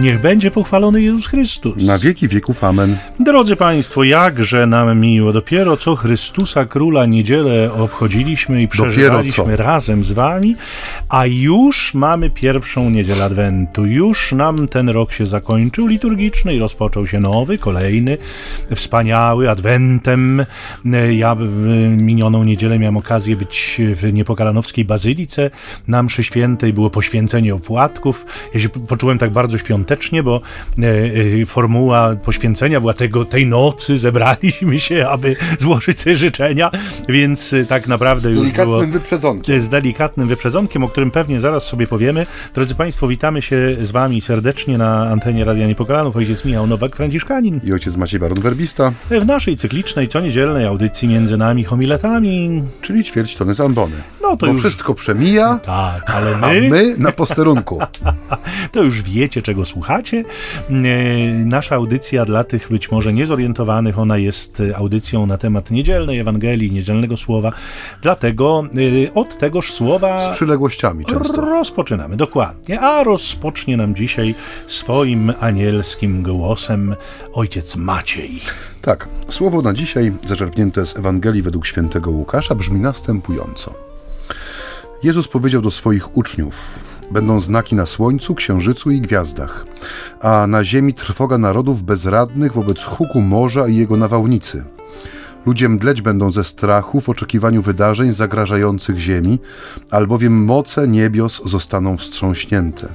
Niech będzie pochwalony Jezus Chrystus. Na wieki wieków. Amen. Drodzy Państwo, jakże nam miło. Dopiero co Chrystusa Króla Niedzielę obchodziliśmy i przeżywaliśmy razem z Wami, a już mamy pierwszą Niedzielę Adwentu. Już nam ten rok się zakończył liturgiczny i rozpoczął się nowy, kolejny, wspaniały, Adwentem. Ja w minioną niedzielę miałem okazję być w Niepokalanowskiej Bazylice na mszy świętej, było poświęcenie opłatków. Ja się poczułem tak bardzo bo e, e, formuła poświęcenia była tego, tej nocy, zebraliśmy się, aby złożyć te życzenia, więc e, tak naprawdę z już było... delikatnym wyprzedzonkiem. Z delikatnym wyprzedzonkiem, o którym pewnie zaraz sobie powiemy. Drodzy Państwo, witamy się z Wami serdecznie na antenie Radia Niepokalanów. Ojciec Michał Nowak-Franciszkanin. I ojciec Maciej Baron-Werbista. W naszej cyklicznej, co niedzielnej audycji między nami homiletami. Czyli ćwierć tony z ambony. No to Bo już... wszystko przemija, Tak, ale a my... my na posterunku. To już wiecie, czego słuchacie. E, Nasza audycja dla tych być może niezorientowanych, ona jest audycją na temat niedzielnej Ewangelii, niedzielnego słowa. Dlatego e, od tegoż słowa Z przyległościami często. rozpoczynamy, dokładnie. A rozpocznie nam dzisiaj swoim anielskim głosem ojciec Maciej. Tak, słowo na dzisiaj, zaczerpnięte z Ewangelii według świętego Łukasza, brzmi następująco. Jezus powiedział do swoich uczniów: Będą znaki na słońcu, księżycu i gwiazdach, a na ziemi trwoga narodów bezradnych wobec huku morza i jego nawałnicy. Ludzie mdleć będą ze strachu w oczekiwaniu wydarzeń zagrażających ziemi, albowiem moce niebios zostaną wstrząśnięte.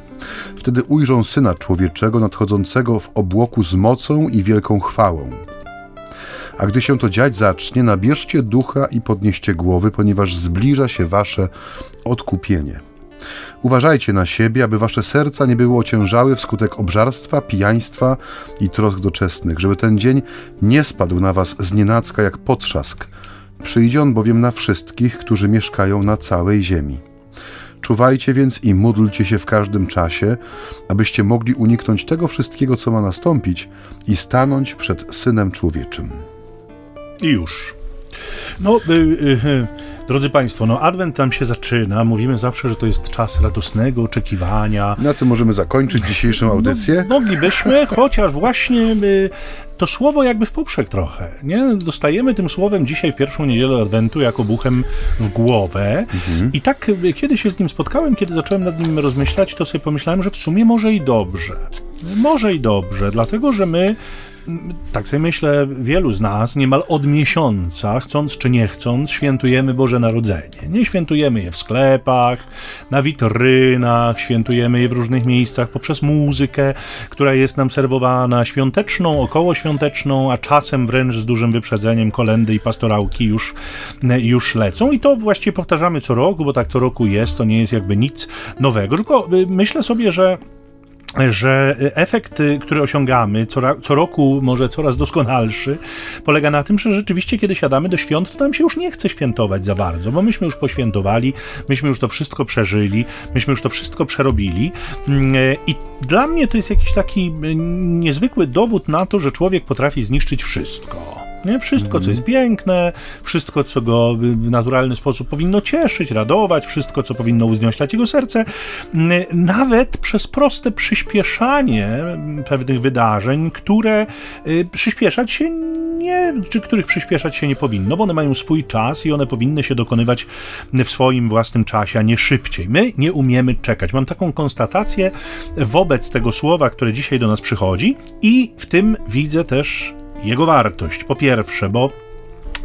Wtedy ujrzą Syna Człowieczego nadchodzącego w obłoku z mocą i wielką chwałą. A gdy się to dziać zacznie, nabierzcie ducha i podnieście głowy, ponieważ zbliża się wasze odkupienie. Uważajcie na siebie, aby wasze serca nie były ociężały wskutek obżarstwa, pijaństwa i trosk doczesnych, żeby ten dzień nie spadł na was znienacka jak potrzask. Przyjdzie on bowiem na wszystkich, którzy mieszkają na całej ziemi. Czuwajcie więc i módlcie się w każdym czasie, abyście mogli uniknąć tego wszystkiego, co ma nastąpić i stanąć przed Synem Człowieczym. I już. No, y, y, y, drodzy Państwo, no Adwent nam się zaczyna. Mówimy zawsze, że to jest czas radosnego oczekiwania. Na tym możemy zakończyć dzisiejszą audycję. No, moglibyśmy, chociaż właśnie y, to słowo jakby w poprzek trochę, nie? Dostajemy tym słowem dzisiaj w pierwszą niedzielę Adwentu jako buchem w głowę i tak y, kiedy się z nim spotkałem, kiedy zacząłem nad nim rozmyślać, to sobie pomyślałem, że w sumie może i dobrze. Może i dobrze, dlatego że my tak sobie myślę, wielu z nas niemal od miesiąca, chcąc czy nie chcąc, świętujemy Boże Narodzenie. Nie świętujemy je w sklepach, na witrynach, świętujemy je w różnych miejscach poprzez muzykę, która jest nam serwowana, świąteczną, okołoświąteczną, a czasem wręcz z dużym wyprzedzeniem kolendy i pastorałki już, już lecą. I to właściwie powtarzamy co roku, bo tak co roku jest, to nie jest jakby nic nowego. Tylko y, myślę sobie, że że efekt, y, który osiągamy co, co roku, może coraz doskonalszy, polega na tym, że rzeczywiście, kiedy siadamy do świąt, to nam się już nie chce świętować za bardzo, bo myśmy już poświętowali, myśmy już to wszystko przeżyli, myśmy już to wszystko przerobili. Mm, e, I dla mnie to jest jakiś taki y, niezwykły dowód na to, że człowiek potrafi zniszczyć wszystko. Nie? Wszystko, co jest piękne, wszystko, co go w naturalny sposób powinno cieszyć, radować, wszystko, co powinno uznioślać jego serce, mm, nawet przez proste przyspieszanie pewnych wydarzeń, które y, przyspieszać się nie, czy których przyspieszać się nie powinno, bo one mają swój czas i one powinny się dokonywać w swoim własnym czasie, a nie szybciej. My nie umiemy czekać. Mam taką konstatację wobec tego słowa, które dzisiaj do nas przychodzi i w tym widzę też jego wartość. Po pierwsze, bo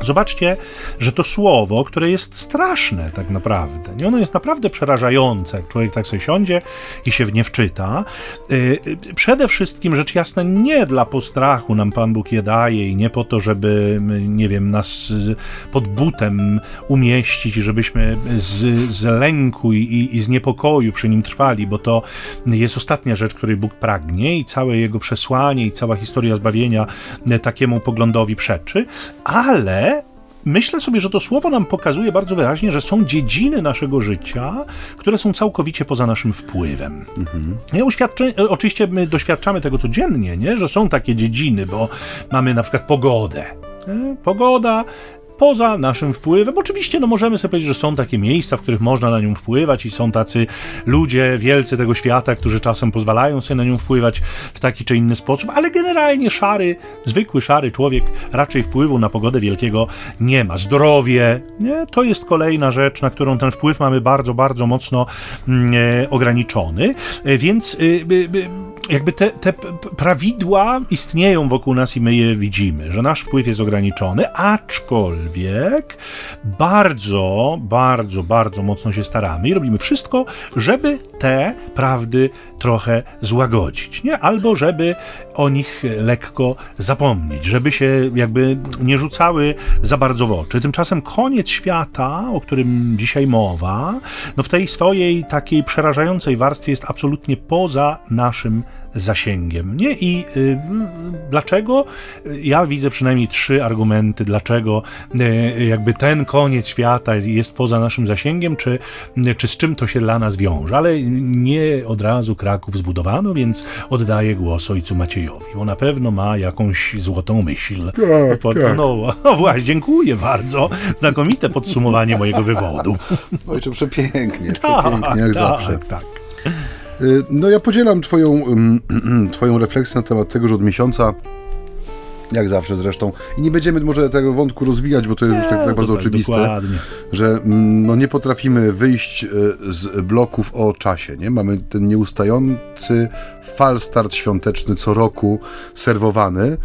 Zobaczcie, że to słowo, które jest straszne tak naprawdę, nie? ono jest naprawdę przerażające, jak człowiek tak sobie siądzie i się w nie wczyta. Yy, przede wszystkim, rzecz jasna, nie dla postrachu nam Pan Bóg je daje i nie po to, żeby, nie wiem, nas pod butem umieścić i żebyśmy z, z lęku i, i z niepokoju przy nim trwali, bo to jest ostatnia rzecz, której Bóg pragnie i całe jego przesłanie i cała historia zbawienia takiemu poglądowi przeczy, ale Myślę sobie, że to słowo nam pokazuje bardzo wyraźnie, że są dziedziny naszego życia, które są całkowicie poza naszym wpływem. Mhm. Ja uświadczy, oczywiście my doświadczamy tego codziennie, nie? że są takie dziedziny, bo mamy na przykład pogodę. Nie? Pogoda poza naszym wpływem. Oczywiście, no możemy sobie powiedzieć, że są takie miejsca, w których można na nią wpływać i są tacy ludzie wielcy tego świata, którzy czasem pozwalają sobie na nią wpływać w taki czy inny sposób, ale generalnie szary, zwykły szary człowiek raczej wpływu na pogodę wielkiego nie ma. Zdrowie, nie? to jest kolejna rzecz, na którą ten wpływ mamy bardzo, bardzo mocno mm, e, ograniczony, e, więc e, jakby te, te prawidła istnieją wokół nas i my je widzimy, że nasz wpływ jest ograniczony, aczkolwiek bardzo, bardzo, bardzo mocno się staramy i robimy wszystko, żeby te prawdy trochę złagodzić, nie? Albo żeby o nich lekko zapomnieć, żeby się jakby nie rzucały za bardzo w oczy. Tymczasem koniec świata, o którym dzisiaj mowa, no w tej swojej takiej przerażającej warstwie jest absolutnie poza naszym zasięgiem. Nie? I y, dlaczego? Ja widzę przynajmniej trzy argumenty, dlaczego y, jakby ten koniec świata jest poza naszym zasięgiem, czy, czy z czym to się dla nas wiąże. Ale nie od razu Kraków zbudowano, więc oddaję głos ojcu Maciejowi, bo na pewno ma jakąś złotą myśl. Tak, Pod, tak. No, no właśnie, dziękuję bardzo. Znakomite podsumowanie mojego wywodu. Ojcze, przepięknie, przepięknie, jak tak, zawsze. Tak. Y, no ja podzielam twoją, twoją refleksję na temat tego, że od miesiąca jak zawsze zresztą. I nie będziemy może tego wątku rozwijać, bo to jest nie, już tak, tak bardzo tak, oczywiste, dokładnie. że mm, no, nie potrafimy wyjść e, z bloków o czasie. Nie? Mamy ten nieustający fal start świąteczny co roku serwowany.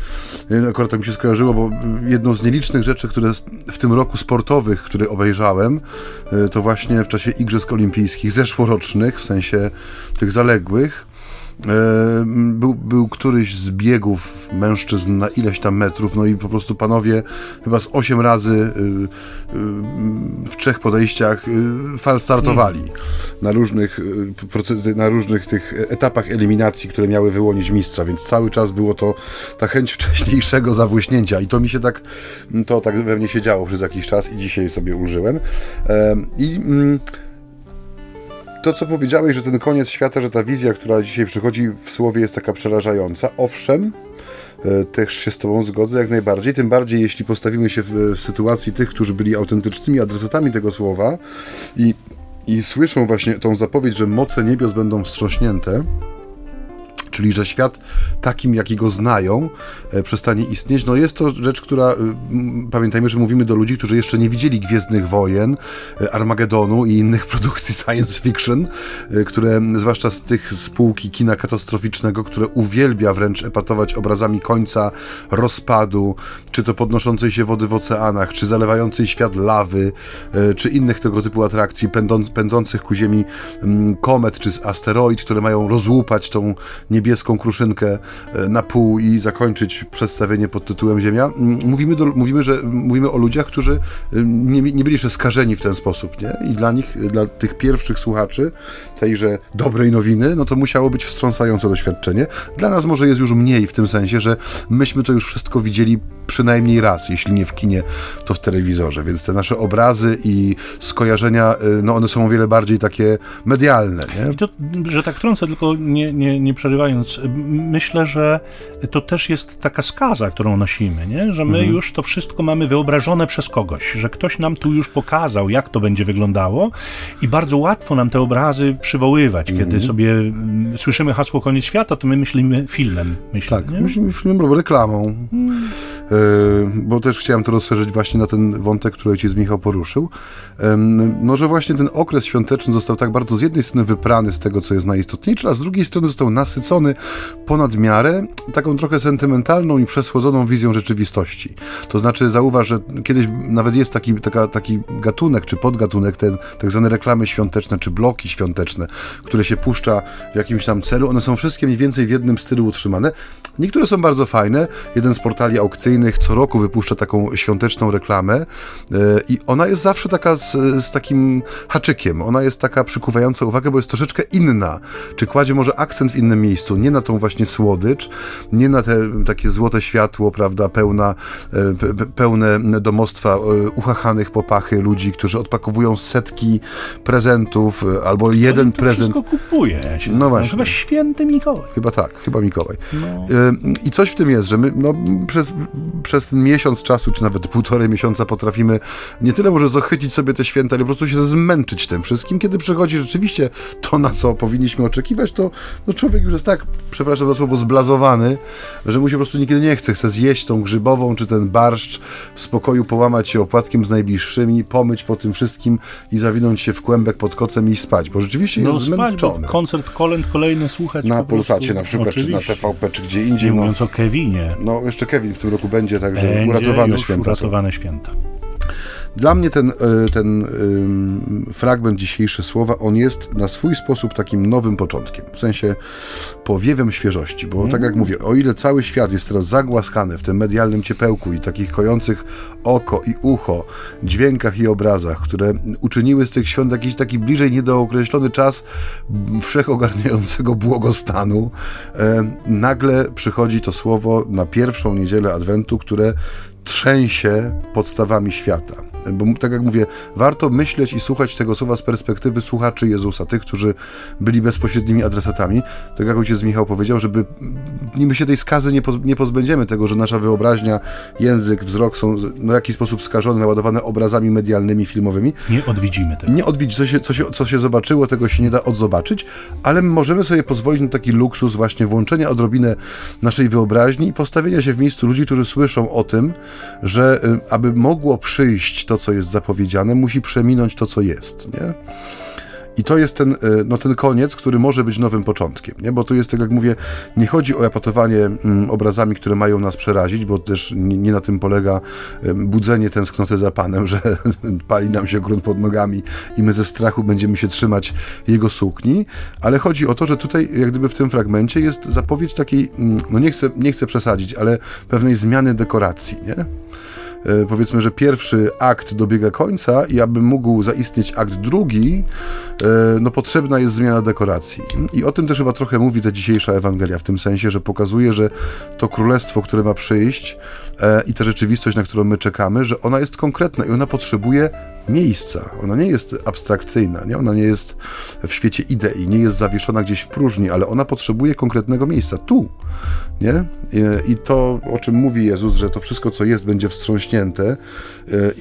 E, akurat tak mi się skojarzyło, bo jedną z nielicznych rzeczy, które w tym roku sportowych, które obejrzałem, e, to właśnie w czasie Igrzysk Olimpijskich zeszłorocznych, w sensie tych zaległych, był, był któryś z biegów mężczyzn na ileś tam metrów, no i po prostu panowie chyba z osiem razy y, y, w trzech podejściach y, fal startowali hmm. na różnych na różnych tych etapach eliminacji, które miały wyłonić mistrza, więc cały czas było to ta chęć wcześniejszego zabłyśnięcia i to mi się tak, to tak we mnie się działo przez jakiś czas i dzisiaj sobie ulżyłem. E, I mm, to, co powiedziałeś, że ten koniec świata, że ta wizja, która dzisiaj przychodzi w słowie, jest taka przerażająca. Owszem, e, też się z Tobą zgodzę jak najbardziej. Tym bardziej, jeśli postawimy się w, w sytuacji tych, którzy byli autentycznymi adresatami tego słowa i, i słyszą właśnie tą zapowiedź, że moce niebios będą wstrząśnięte czyli że świat takim, jaki go znają, e, przestanie istnieć. No jest to rzecz, która, e, pamiętajmy, że mówimy do ludzi, którzy jeszcze nie widzieli Gwiezdnych Wojen, e, Armagedonu i innych produkcji science fiction, które, zwłaszcza z tych spółki kina katastroficznego, które uwielbia wręcz epatować obrazami końca, rozpadu, czy to podnoszącej się wody w oceanach, czy zalewającej świat lawy, czy innych tego typu atrakcji, pędzących ku Ziemi komet, czy asteroid, które mają rozłupać tą niebieską niebieską kruszynkę e, na pół i zakończyć przedstawienie pod tytułem Ziemia. Mówimy, do, mówimy, że, mówimy o ludziach, którzy e, nie, nie byli jeszcze skażeni w ten sposób, nie? I dla nich, dla tych pierwszych słuchaczy tejże dobrej nowiny, no to musiało być wstrząsające doświadczenie. Dla nas może jest już mniej w tym sensie, że myśmy to już wszystko widzieli przynajmniej raz, jeśli nie w kinie, to w telewizorze, więc te nasze obrazy i skojarzenia, y, no one są o wiele bardziej takie medialne. Nie? I to, że tak wtrącę, tylko nie, nie, nie myślę, że to też jest taka skaza, którą nosimy, nie? że my mhm. już to wszystko mamy wyobrażone przez kogoś, że ktoś nam tu już pokazał, jak to będzie wyglądało i bardzo łatwo nam te obrazy przywoływać. Kiedy mhm. sobie słyszymy hasło koniec świata, to my myślimy filmem. Myślę, tak, nie? myślimy filmem albo reklamą. Hmm. E, bo też chciałem to rozszerzyć właśnie na ten wątek, który ojciec Michał poruszył. No, że właśnie ten okres świąteczny został tak bardzo z jednej strony wyprany z tego, co jest najistotniejsze, a z drugiej strony został nasycony ponad miarę taką trochę sentymentalną i przesłodzoną wizją rzeczywistości. To znaczy, zauważ, że kiedyś nawet jest taki, taka, taki gatunek czy podgatunek, ten tak zwane reklamy świąteczne czy bloki świąteczne, które się puszcza w jakimś tam celu. One są wszystkie mniej więcej w jednym stylu utrzymane. Niektóre są bardzo fajne. Jeden z portali aukcyjnych co roku wypuszcza taką świąteczną reklamę e, i ona jest zawsze taka z, z takim haczykiem. Ona jest taka przykuwająca uwagę, bo jest troszeczkę inna. Czy kładzie może akcent w innym miejscu, nie na tą właśnie słodycz, nie na te takie złote światło, prawda, pełna, e, pełne domostwa e, uchachanych popachy ludzi, którzy odpakowują setki prezentów albo jeden to prezent. wszystko kupuje. Ja się no właśnie. Chyba święty Mikołaj. Chyba tak, chyba Mikołaj. No. I coś w tym jest, że my no, przez przez ten miesiąc czasu, czy nawet półtorej miesiąca potrafimy nie tyle może zachycić sobie te święta, ale po prostu się zmęczyć tym wszystkim. Kiedy przychodzi rzeczywiście to, na co powinniśmy oczekiwać, to no człowiek już jest tak, przepraszam za słowo, zblazowany, że mu się po prostu nigdy nie chce. Chce zjeść tą grzybową, czy ten barszcz, w spokoju połamać się opłatkiem z najbliższymi, pomyć po tym wszystkim i zawinąć się w kłębek pod kocem i spać, bo rzeczywiście no, jest spać, zmęczony. koncert kolęd kolejny słuchać Na Polsacie na przykład, Oczywiście. czy na TVP, czy gdzie indziej. Nie no, mówiąc o Kevinie. No, jeszcze Kevin w tym roku będzie, także będzie uratowane święta. uratowane święta. Dla mnie ten, e, ten fragment dzisiejszy słowa, on jest na swój sposób takim nowym początkiem, w sensie powiewem świeżości, bo tak jak mm. mówię, o ile cały świat jest teraz zagłaskany w tym medialnym ciepełku i takich kojących oko i ucho dźwiękach i obrazach, które uczyniły z tych świąt jakiś taki bliżej niedookreślony czas wszechogarniającego błogostanu, e, nagle przychodzi to słowo na pierwszą niedzielę Adwentu, które trzęsie podstawami świata. Bo tak jak mówię, warto myśleć i słuchać tego słowa z perspektywy słuchaczy Jezusa, tych, którzy byli bezpośrednimi adresatami. Tak jak ojciec Michał powiedział, żeby my się tej skazy nie, poz, nie pozbędziemy tego, że nasza wyobraźnia, język, wzrok są no, w jakiś sposób skażone, naładowane obrazami medialnymi, filmowymi. Nie odwiedzimy tego. Nie odwiedzić, co się, co, się, co się zobaczyło, tego się nie da odzobaczyć, ale możemy sobie pozwolić na taki luksus właśnie włączenia odrobinę naszej wyobraźni i postawienia się w miejscu ludzi, którzy słyszą o tym, że y, aby mogło przyjść to to, co jest zapowiedziane, musi przeminąć to, co jest, nie? I to jest ten, e, no, ten koniec, który może być nowym początkiem, nie? bo tu jest, tak jak mówię, nie chodzi o epatowanie mm, obrazami, które mają nas przerazić, bo też nie, na tym polega budzenie tęsknoty za Panem, że pali nam się grunt pod nogami i my ze strachu będziemy się trzymać Jego sukni, ale chodzi o to, że tutaj, jak gdyby w tym fragmencie jest zapowiedź takiej, mm, no nie chcę, nie chcę przesadzić, ale pewnej zmiany dekoracji, nie? E, powiedzmy, że pierwszy akt dobiega końca i aby mógł zaistnieć akt drugi, e, no potrzebna jest zmiana dekoracji. I o tym też chyba trochę mówi ta dzisiejsza Ewangelia, w tym sensie, że pokazuje, że to królestwo, które ma przyjść e, i ta rzeczywistość, na którą my czekamy, że ona jest konkretna i ona potrzebuje miejsca. Ona nie jest abstrakcyjna, nie? ona nie jest w świecie idei, nie jest zawieszona gdzieś w próżni, ale ona potrzebuje konkretnego miejsca, tu. Nie? I to, o czym mówi Jezus, że to wszystko, co jest, będzie wstrząśnięte e,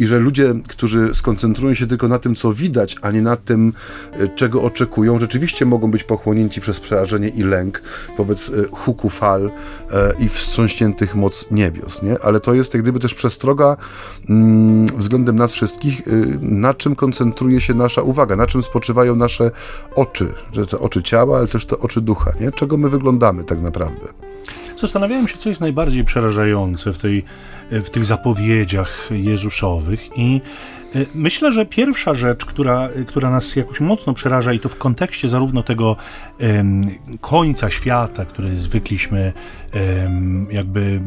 i że ludzie, którzy skoncentrują się tylko na tym, co widać, a nie na tym, e, czego oczekują, rzeczywiście mogą być pochłonięci przez przerażenie i lęk wobec e, huku fal i wstrząśniętych moc niebios. Nie? Ale to jest jak gdyby też przestroga mm, względem nas wszystkich, na czym koncentruje się nasza uwaga, na czym spoczywają nasze oczy, te oczy ciała, ale też te oczy ducha, nie? czego my wyglądamy tak naprawdę. Zastanawiałem się, co jest najbardziej przerażające w, tej, w tych zapowiedziach Jezusowych i e, Myślę, że pierwsza rzecz, która, która nas jakoś mocno przeraża, i to w kontekście zarówno tego um, końca świata, który zwykliśmy um, jakby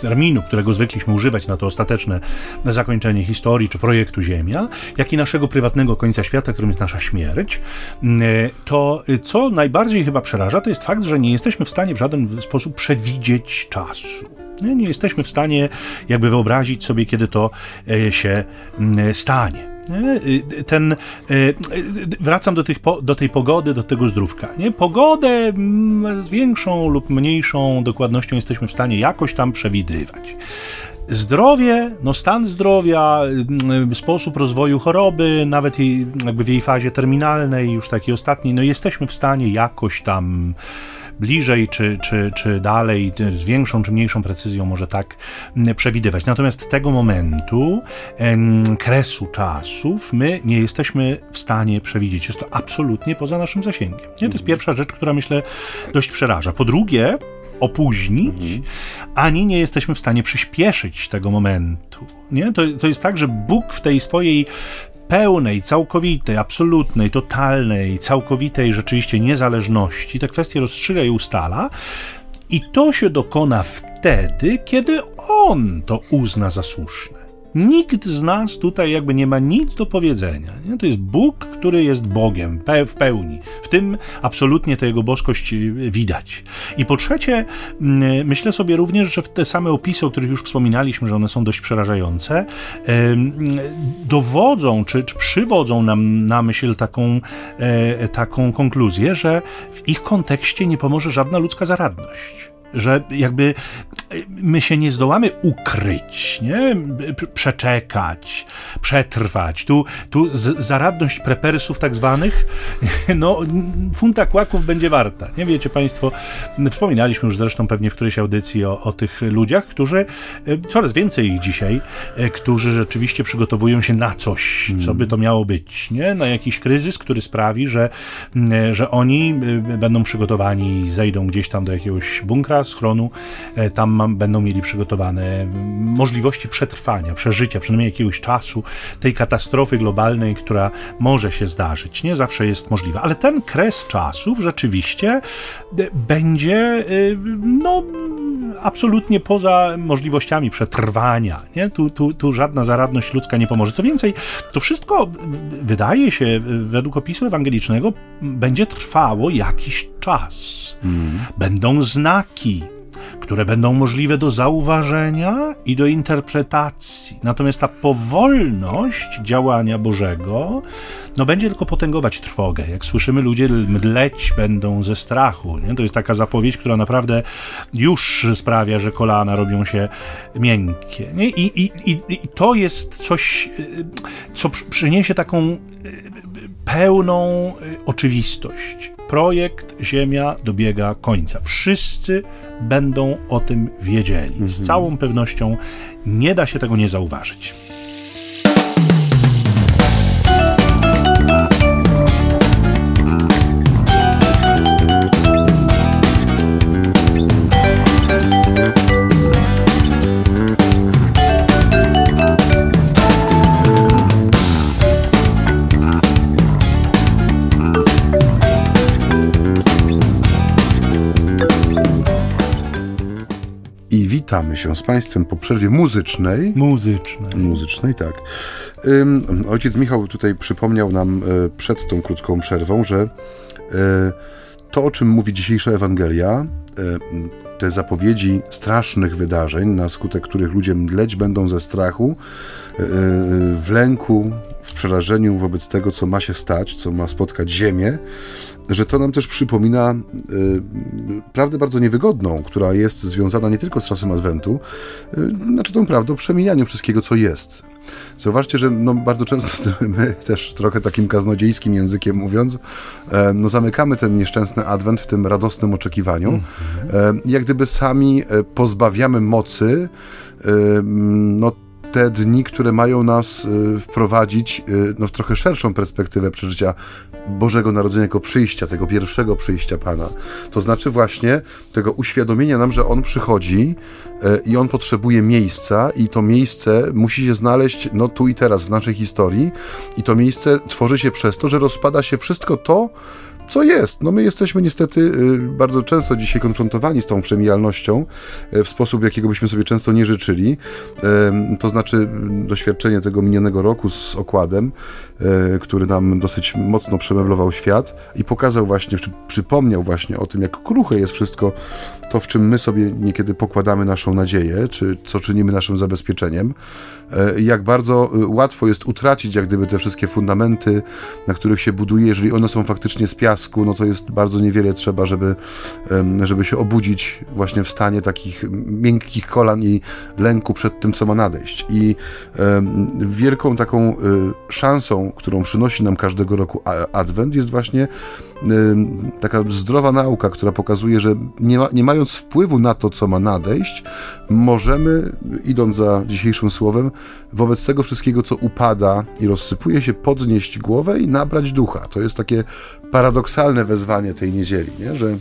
terminu, którego zwykliśmy używać na to ostateczne zakończenie historii czy projektu Ziemia, jak i naszego prywatnego końca świata, którym jest nasza śmierć, to co najbardziej chyba przeraża, to jest fakt, że nie jesteśmy w stanie w żaden sposób przewidzieć czasu. Nie, jesteśmy w stanie jakby wyobrazić sobie, kiedy to e, się stanie. Y, ten, y, y, wracam do, tych, do tej pogody, do tego zdrówka. Nie? Pogodę mm, z większą lub mniejszą dokładnością jesteśmy w stanie jakoś tam przewidywać. Zdrowie, no stan zdrowia, mm, sposób rozwoju choroby, nawet jakby w jej fazie terminalnej, już takiej ostatniej, no jesteśmy w stanie jakoś tam bliżej czy, czy, czy dalej, z większą czy mniejszą precyzją może tak przewidywać. Natomiast tego momentu, kresu czasów, my nie jesteśmy w stanie przewidzieć. Jest to absolutnie poza naszym zasięgiem. Nie? To jest mhm. pierwsza rzecz, która myślę dość przeraża. Po drugie, opóźnić, mhm. ani nie jesteśmy w stanie przyspieszyć tego momentu. Nie? To, to jest tak, że Bóg w tej swojej pełnej, całkowitej, absolutnej, totalnej, całkowitej rzeczywiście niezależności, te kwestie rozstrzyga i ustala. I to się dokona wtedy, kiedy on to uzna za słuszne. Nikt z nas tutaj jakby nie ma nic do powiedzenia. Nie? To jest Bóg, który jest Bogiem w pełni. W tym absolutnie tę jego boskość widać. I po trzecie, mm, myślę sobie również, że te same opisy, o których już wspominaliśmy, że one są dość przerażające, dowodzą czy, czy przywodzą nam na myśl taką, e, taką konkluzję, że w ich kontekście nie pomoże żadna ludzka zaradność. Że jakby my się nie zdołamy ukryć, nie? przeczekać, przetrwać. Tu, tu zaradność prepersów tak zwanych, no funta kłaków będzie warta. Nie wiecie Państwo, wspominaliśmy już zresztą pewnie w którejś audycji o, o tych ludziach, którzy, e, coraz więcej ich dzisiaj, e, którzy rzeczywiście przygotowują się na coś, co by to miało być, nie? Na jakiś kryzys, który sprawi, że, e, że oni będą przygotowani, zejdą gdzieś tam do jakiegoś bunkra, schronu, tam będą mieli przygotowane możliwości przetrwania, przeżycia, przynajmniej jakiegoś czasu tej katastrofy globalnej, która może się zdarzyć. Nie zawsze jest możliwa, ale ten kres czasów rzeczywiście e, będzie e, no, absolutnie poza możliwościami przetrwania. Nie? Tu, tu, tu żadna zaradność ludzka nie pomoże. Co więcej, to wszystko wydaje się, według opisu ewangelicznego, będzie trwało jakiś czas. Mm. Będą znaki, które będą możliwe do zauważenia i do interpretacji. Natomiast ta powolność działania Bożego no, będzie tylko potęgować trwogę. Jak słyszymy, ludzie mdleć będą ze strachu. Nie? To jest taka zapowiedź, która naprawdę już sprawia, że kolana robią się miękkie. Nie? I, i, i, I to jest coś, co przyniesie taką e, pełną e, oczywistość. Projekt Ziemia dobiega końca. Wszyscy będą o tym wiedzieli. Z mhm. całą pewnością nie da się tego nie zauważyć. Witamy się z Państwem po przerwie muzycznej. Muzycznej. Muzycznej, tak. Ojciec Michał tutaj przypomniał nam e, przed tą krótką przerwą, że e, to, o czym mówi dzisiejsza Ewangelia, e, te zapowiedzi strasznych wydarzeń, na skutek których ludzie mdleć będą ze strachu, w lęku, w przerażeniu wobec tego, co ma się stać, co ma spotkać Ziemię, że to nam też przypomina y, prawdę bardzo niewygodną, która jest związana nie tylko z czasem Adwentu, y, znaczy tą prawdę o przemienianiu wszystkiego, co jest. Zauważcie, że no, bardzo często my też trochę takim kaznodziejskim językiem mówiąc, e, no, zamykamy ten nieszczęsny Adwent w tym radosnym oczekiwaniu. Mhm. E, jak gdyby sami e, pozbawiamy mocy e, no, te dni, które mają nas y, wprowadzić y, no, w trochę szerszą perspektywę przeżycia Bożego Narodzenia jako przyjścia, tego pierwszego przyjścia Pana. To znaczy właśnie tego uświadomienia nam, że On przychodzi y, i On potrzebuje miejsca i to miejsce musi się znaleźć no, tu i teraz w naszej historii i to miejsce tworzy się przez to, że rozpada się wszystko to, co jest. No my jesteśmy niestety y, bardzo często dzisiaj konfrontowani z tą przemijalnością y, w sposób, jakiego byśmy sobie często nie życzyli. To znaczy mm, doświadczenie tego minionego roku z okładem, y, który nam dosyć mocno przemeblował świat i pokazał właśnie, czy przypomniał właśnie o tym, jak kruche jest wszystko to, w czym my sobie niekiedy pokładamy naszą nadzieję, czy co czynimy naszym zabezpieczeniem. Jak bardzo łatwo jest utracić jak gdyby te wszystkie fundamenty, na których się buduje, jeżeli one są faktycznie z piasku, no to jest bardzo niewiele trzeba, żeby, żeby się obudzić właśnie w stanie takich miękkich kolan i lęku przed tym, co ma nadejść. I wielką taką y, szansą, którą przynosi nam każdego roku Adwent, jest właśnie taka zdrowa nauka, która pokazuje, że nie, ma, nie mając wpływu na to, co ma nadejść, możemy, idąc za dzisiejszym słowem, wobec tego wszystkiego, co upada i rozsypuje się, podnieść głowę i nabrać ducha. To jest takie paradoksalne wezwanie tej niedzieli, nie? że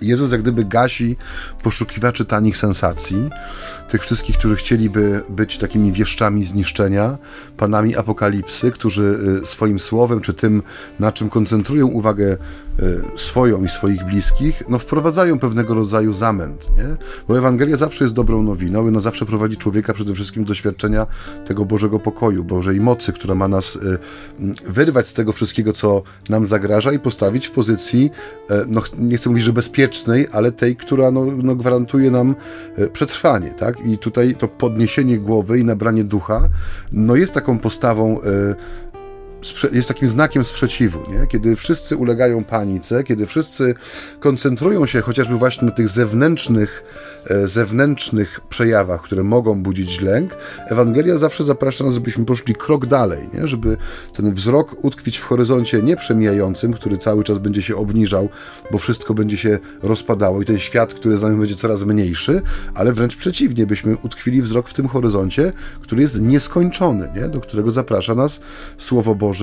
Jezus jak gdyby gasi poszukiwaczy tanich sensacji, tych wszystkich, którzy chcieliby być takimi wieszczami zniszczenia, panami apokalipsy, którzy y, swoim słowem, czy tym, na czym koncentrują uwagę Y, swoją i swoich bliskich, no wprowadzają pewnego rodzaju zamęt, nie? Bo Ewangelia zawsze jest dobrą nowiną, ona zawsze prowadzi człowieka przede wszystkim do doświadczenia tego Bożego pokoju, Bożej mocy, która ma nas y, wyrwać z tego wszystkiego, co nam zagraża i postawić w pozycji, no nie chcę mówić, że bezpiecznej, ale tej, która no, no gwarantuje nam przetrwanie, tak? I tutaj to podniesienie głowy i nabranie ducha, no jest taką postawą jest takim znakiem sprzeciwu, nie? kiedy wszyscy ulegają panice, kiedy wszyscy koncentrują się chociażby właśnie na tych zewnętrznych E, zewnętrznych przejawach, które mogą budzić lęk, Ewangelia zawsze zaprasza nas, żebyśmy poszli krok dalej, nie? żeby ten wzrok utkwić w horyzoncie nieprzemijającym, który cały czas będzie się obniżał, bo wszystko będzie się rozpadało i ten świat, który znamy, będzie coraz mniejszy, ale wręcz przeciwnie, byśmy utkwili wzrok w tym horyzoncie, który jest nieskończony, nie? do którego zaprasza nas Słowo Boże,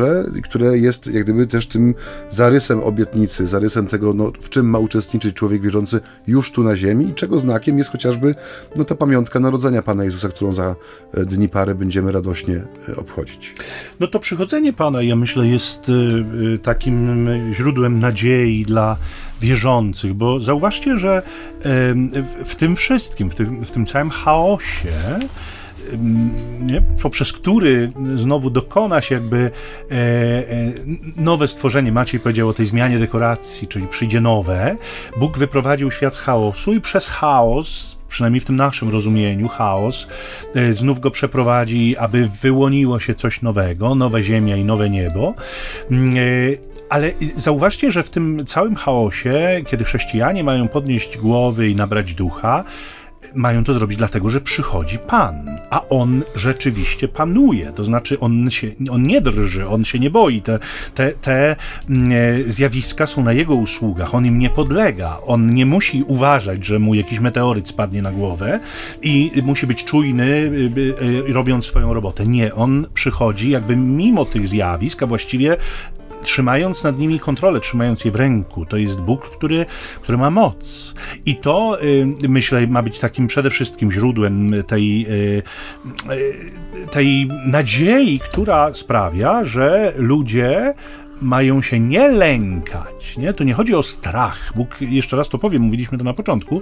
które jest jak gdyby też tym zarysem obietnicy, zarysem tego, no, w czym ma uczestniczyć człowiek wierzący już tu na ziemi i czego znakiem jest chociażby no, ta pamiątka narodzenia Pana Jezusa, którą za e, dni pary będziemy radośnie e, obchodzić. No to przychodzenie Pana, ja myślę, jest e, takim źródłem nadziei dla wierzących, bo zauważcie, że w tym wszystkim, w tym, w tym całym chaosie, nie? poprzez który znowu dokona się jakby e, e, nowe stworzenie. Maciej powiedział o tej zmianie dekoracji, czyli przyjdzie nowe. Bóg wyprowadził świat z chaosu i przez chaos przynajmniej w tym naszym rozumieniu, chaos, e, znów go przeprowadzi, aby wyłoniło się coś nowego, nowe ziemia i nowe niebo. Mm, ale zauważcie, że w tym całym chaosie, kiedy chrześcijanie mają podnieść głowy i nabrać ducha, mają to zrobić dlatego, że przychodzi Pan, a On rzeczywiście panuje, to znaczy On, się, on nie drży, On się nie boi, te, te, te mm, e, zjawiska są na Jego usługach, On im nie podlega, On nie musi uważać, że mu jakiś meteoryt spadnie na głowę i musi być czujny, y, y, robiąc swoją robotę. Nie, On przychodzi jakby mimo tych zjawisk, a właściwie trzymając nad nimi kontrolę, trzymając je w ręku. To jest Bóg, który, który ma moc. I to, y, myślę, ma być takim przede wszystkim źródłem tej, y, y, tej nadziei, która sprawia, że ludzie mają się nie lękać. Nie? To nie chodzi o strach. Bóg, jeszcze raz to powiem, mówiliśmy to na początku,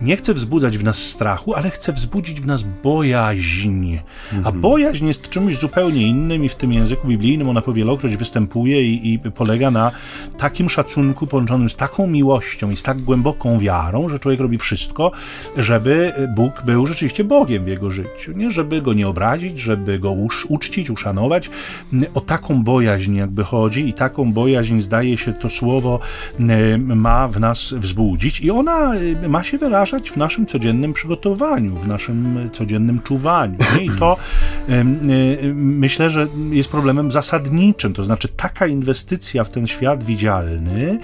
nie chce wzbudzać w nas strachu, ale chce wzbudzić w nas bojaźń. Mhm. A bojaźń jest czymś zupełnie innym i w tym języku biblijnym ona powielokroć występuje i, i polega na takim szacunku połączonym z taką miłością i z tak głęboką wiarą, że człowiek robi wszystko, żeby Bóg był rzeczywiście Bogiem w jego życiu. Nie? Żeby go nie obrazić, żeby go uczcić, uszanować. O taką bojaźń jakby chodzi i taką bojaźń, zdaje się, to słowo e, ma w nas wzbudzić i ona e, ma się wyrażać w naszym codziennym przygotowaniu, w naszym codziennym czuwaniu. I to e, myślę, że jest problemem zasadniczym, to znaczy taka inwestycja w ten świat widzialny,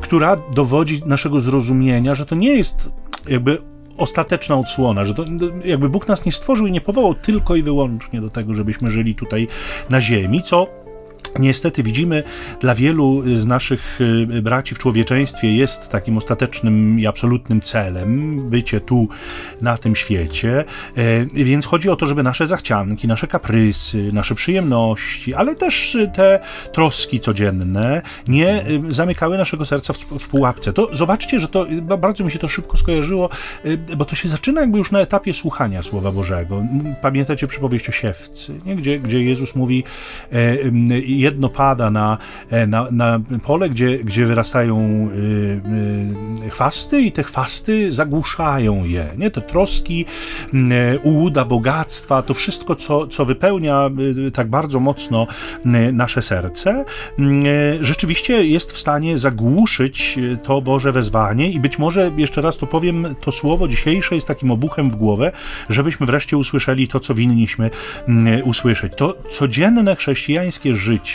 która dowodzi naszego zrozumienia, że to nie jest jakby ostateczna odsłona, że to jakby Bóg nas nie stworzył i nie powołał tylko i wyłącznie do tego, żebyśmy żyli tutaj na ziemi, co Niestety widzimy, dla wielu z naszych y, braci w człowieczeństwie jest takim ostatecznym i absolutnym celem bycie tu na tym świecie, e, więc chodzi o to, żeby nasze zachcianki, nasze kaprysy, nasze przyjemności, ale też te troski codzienne nie y, zamykały naszego serca w, pułapce. To zobaczcie, że to bardzo mi się to szybko skojarzyło, y, bo to się zaczyna jakby już na etapie słuchania Słowa Bożego. Pamiętacie przypowieść o siewcy, nie? Gdzie, gdzie Jezus mówi e, jedno pada na, e, na, na pole, gdzie, gdzie wyrastają y, y, chwasty i te chwasty zagłuszają je. Nie? Te troski, y, ułuda, bogactwa, to wszystko, co, co wypełnia tak bardzo mocno nasze serce, rzeczywiście jest w stanie zagłuszyć to Boże wezwanie i być może, jeszcze raz to powiem, to słowo dzisiejsze jest takim obuchem w głowę, żebyśmy wreszcie usłyszeli to, co winniśmy usłyszeć. To codzienne chrześcijańskie życie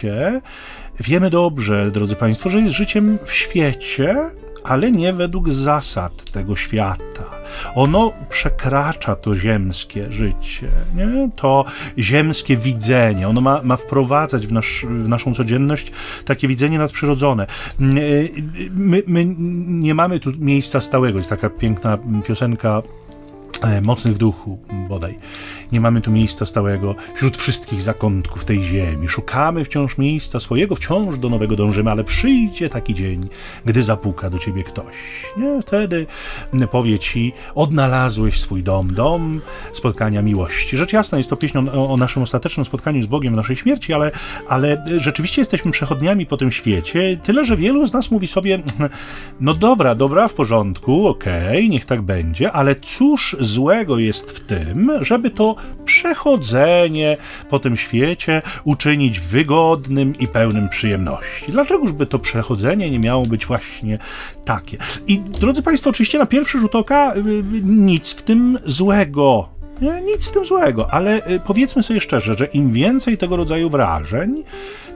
wiemy dobrze, drodzy Państwo, że jest życiem w świecie, ale nie według zasad tego świata. Ono przekracza to ziemskie życie, nie? to ziemskie widzenie. Ono ma, ma wprowadzać w, nasz, w naszą codzienność takie widzenie nadprzyrodzone. My, my nie mamy tu miejsca stałego. Jest taka piękna piosenka e, Mocnych w duchu, bodaj nie mamy tu miejsca stałego wśród wszystkich zakątków tej ziemi. Szukamy wciąż miejsca swojego, wciąż do nowego dążymy, ale przyjdzie taki dzień, gdy zapuka do ciebie ktoś. Nie? Wtedy powie ci, odnalazłeś swój dom, dom spotkania miłości. Rzecz jasna, jest to pieśń o, o naszym ostatecznym spotkaniu z Bogiem naszej śmierci, ale, ale rzeczywiście jesteśmy przechodniami po tym świecie, tyle, że wielu z nas mówi sobie, no dobra, dobra, w porządku, okej, okay, niech tak będzie, ale cóż złego jest w tym, żeby to przechodzenie po tym świecie uczynić wygodnym i pełnym przyjemności. Dlaczegoż by to przechodzenie nie miało być właśnie takie? I drodzy Państwo, oczywiście na pierwszy rzut oka y, y, nic w tym złego nic w tym złego, ale y, powiedzmy sobie szczerze, że im więcej tego rodzaju wrażeń,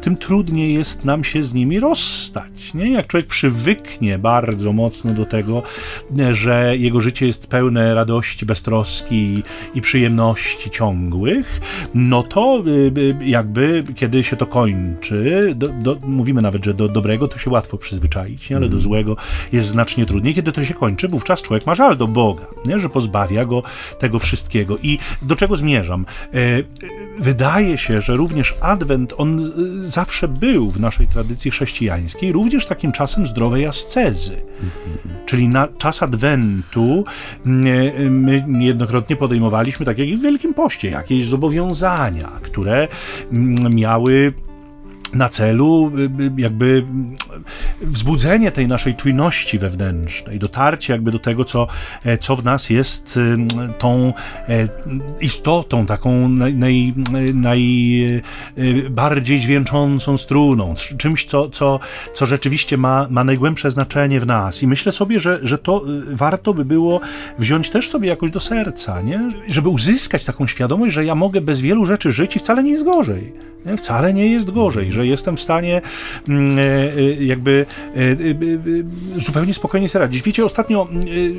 tym trudniej jest nam się z nimi rozstać. Nie? Jak człowiek przywyknie bardzo mocno do tego, że jego życie jest pełne radości, beztroski i przyjemności ciągłych, no to y, y, jakby kiedy się to kończy, do, do, mówimy nawet, że do dobrego to się łatwo przyzwyczaić, nie? ale do mhm. złego jest znacznie trudniej. Kiedy to się kończy, wówczas człowiek ma żal do Boga, nie? że pozbawia go tego wszystkiego. I do czego zmierzam? E, wydaje się, że również Adwent, on zawsze był w naszej tradycji chrześcijańskiej również takim czasem zdrowej ascezy. Czyli na czas Adwentu mm, my niejednokrotnie podejmowaliśmy, tak jak i w Wielkim Poście, jakieś zobowiązania, które mm, miały na celu y, y, jakby wzbudzenie tej naszej czujności wewnętrznej, dotarcie jakby do tego, co, e, co w nas jest y, tą e, istotą, taką naj, najbardziej naj dźwięczącą struną, czymś, co, co, co rzeczywiście ma, ma najgłębsze znaczenie w nas. I myślę sobie, że, że to warto by było wziąć też sobie jakoś do serca, nie? żeby uzyskać taką świadomość, że ja mogę bez wielu rzeczy żyć i wcale nie jest gorzej. Wcale nie jest gorzej, że jestem w stanie mm, e, e, jakby e, zupełnie spokojnie sobie radzić. Wiecie, ostatnio